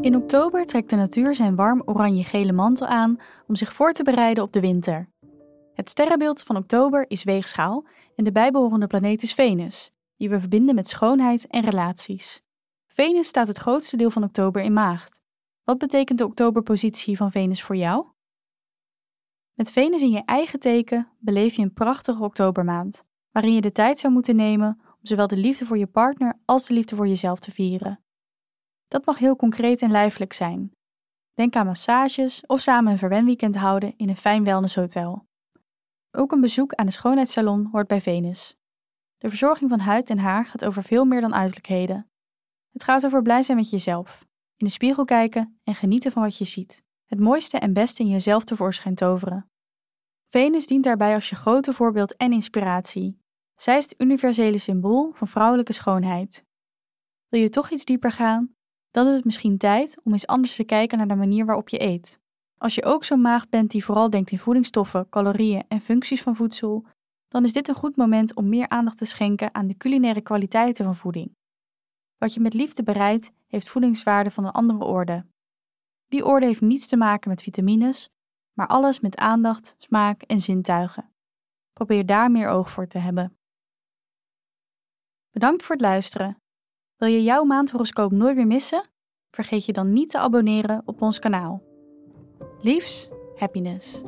In oktober trekt de natuur zijn warm oranje-gele mantel aan om zich voor te bereiden op de winter. Het sterrenbeeld van oktober is weegschaal en de bijbehorende planeet is Venus, die we verbinden met schoonheid en relaties. Venus staat het grootste deel van oktober in maagd. Wat betekent de oktoberpositie van Venus voor jou? Met Venus in je eigen teken beleef je een prachtige oktobermaand, waarin je de tijd zou moeten nemen om zowel de liefde voor je partner als de liefde voor jezelf te vieren. Dat mag heel concreet en lijfelijk zijn. Denk aan massages of samen een verwenweekend houden in een fijn wellnesshotel. Ook een bezoek aan de schoonheidssalon hoort bij Venus. De verzorging van huid en haar gaat over veel meer dan uiterlijkheden. Het gaat over blij zijn met jezelf, in de spiegel kijken en genieten van wat je ziet. Het mooiste en beste in jezelf tevoorschijn toveren. Venus dient daarbij als je grote voorbeeld en inspiratie. Zij is het universele symbool van vrouwelijke schoonheid. Wil je toch iets dieper gaan? Dan is het misschien tijd om eens anders te kijken naar de manier waarop je eet. Als je ook zo'n maag bent die vooral denkt in voedingsstoffen, calorieën en functies van voedsel, dan is dit een goed moment om meer aandacht te schenken aan de culinaire kwaliteiten van voeding. Wat je met liefde bereidt, heeft voedingswaarde van een andere orde. Die orde heeft niets te maken met vitamines, maar alles met aandacht, smaak en zintuigen. Probeer daar meer oog voor te hebben. Bedankt voor het luisteren. Wil je jouw maandhoroscoop nooit meer missen? Vergeet je dan niet te abonneren op ons kanaal. Liefs, happiness.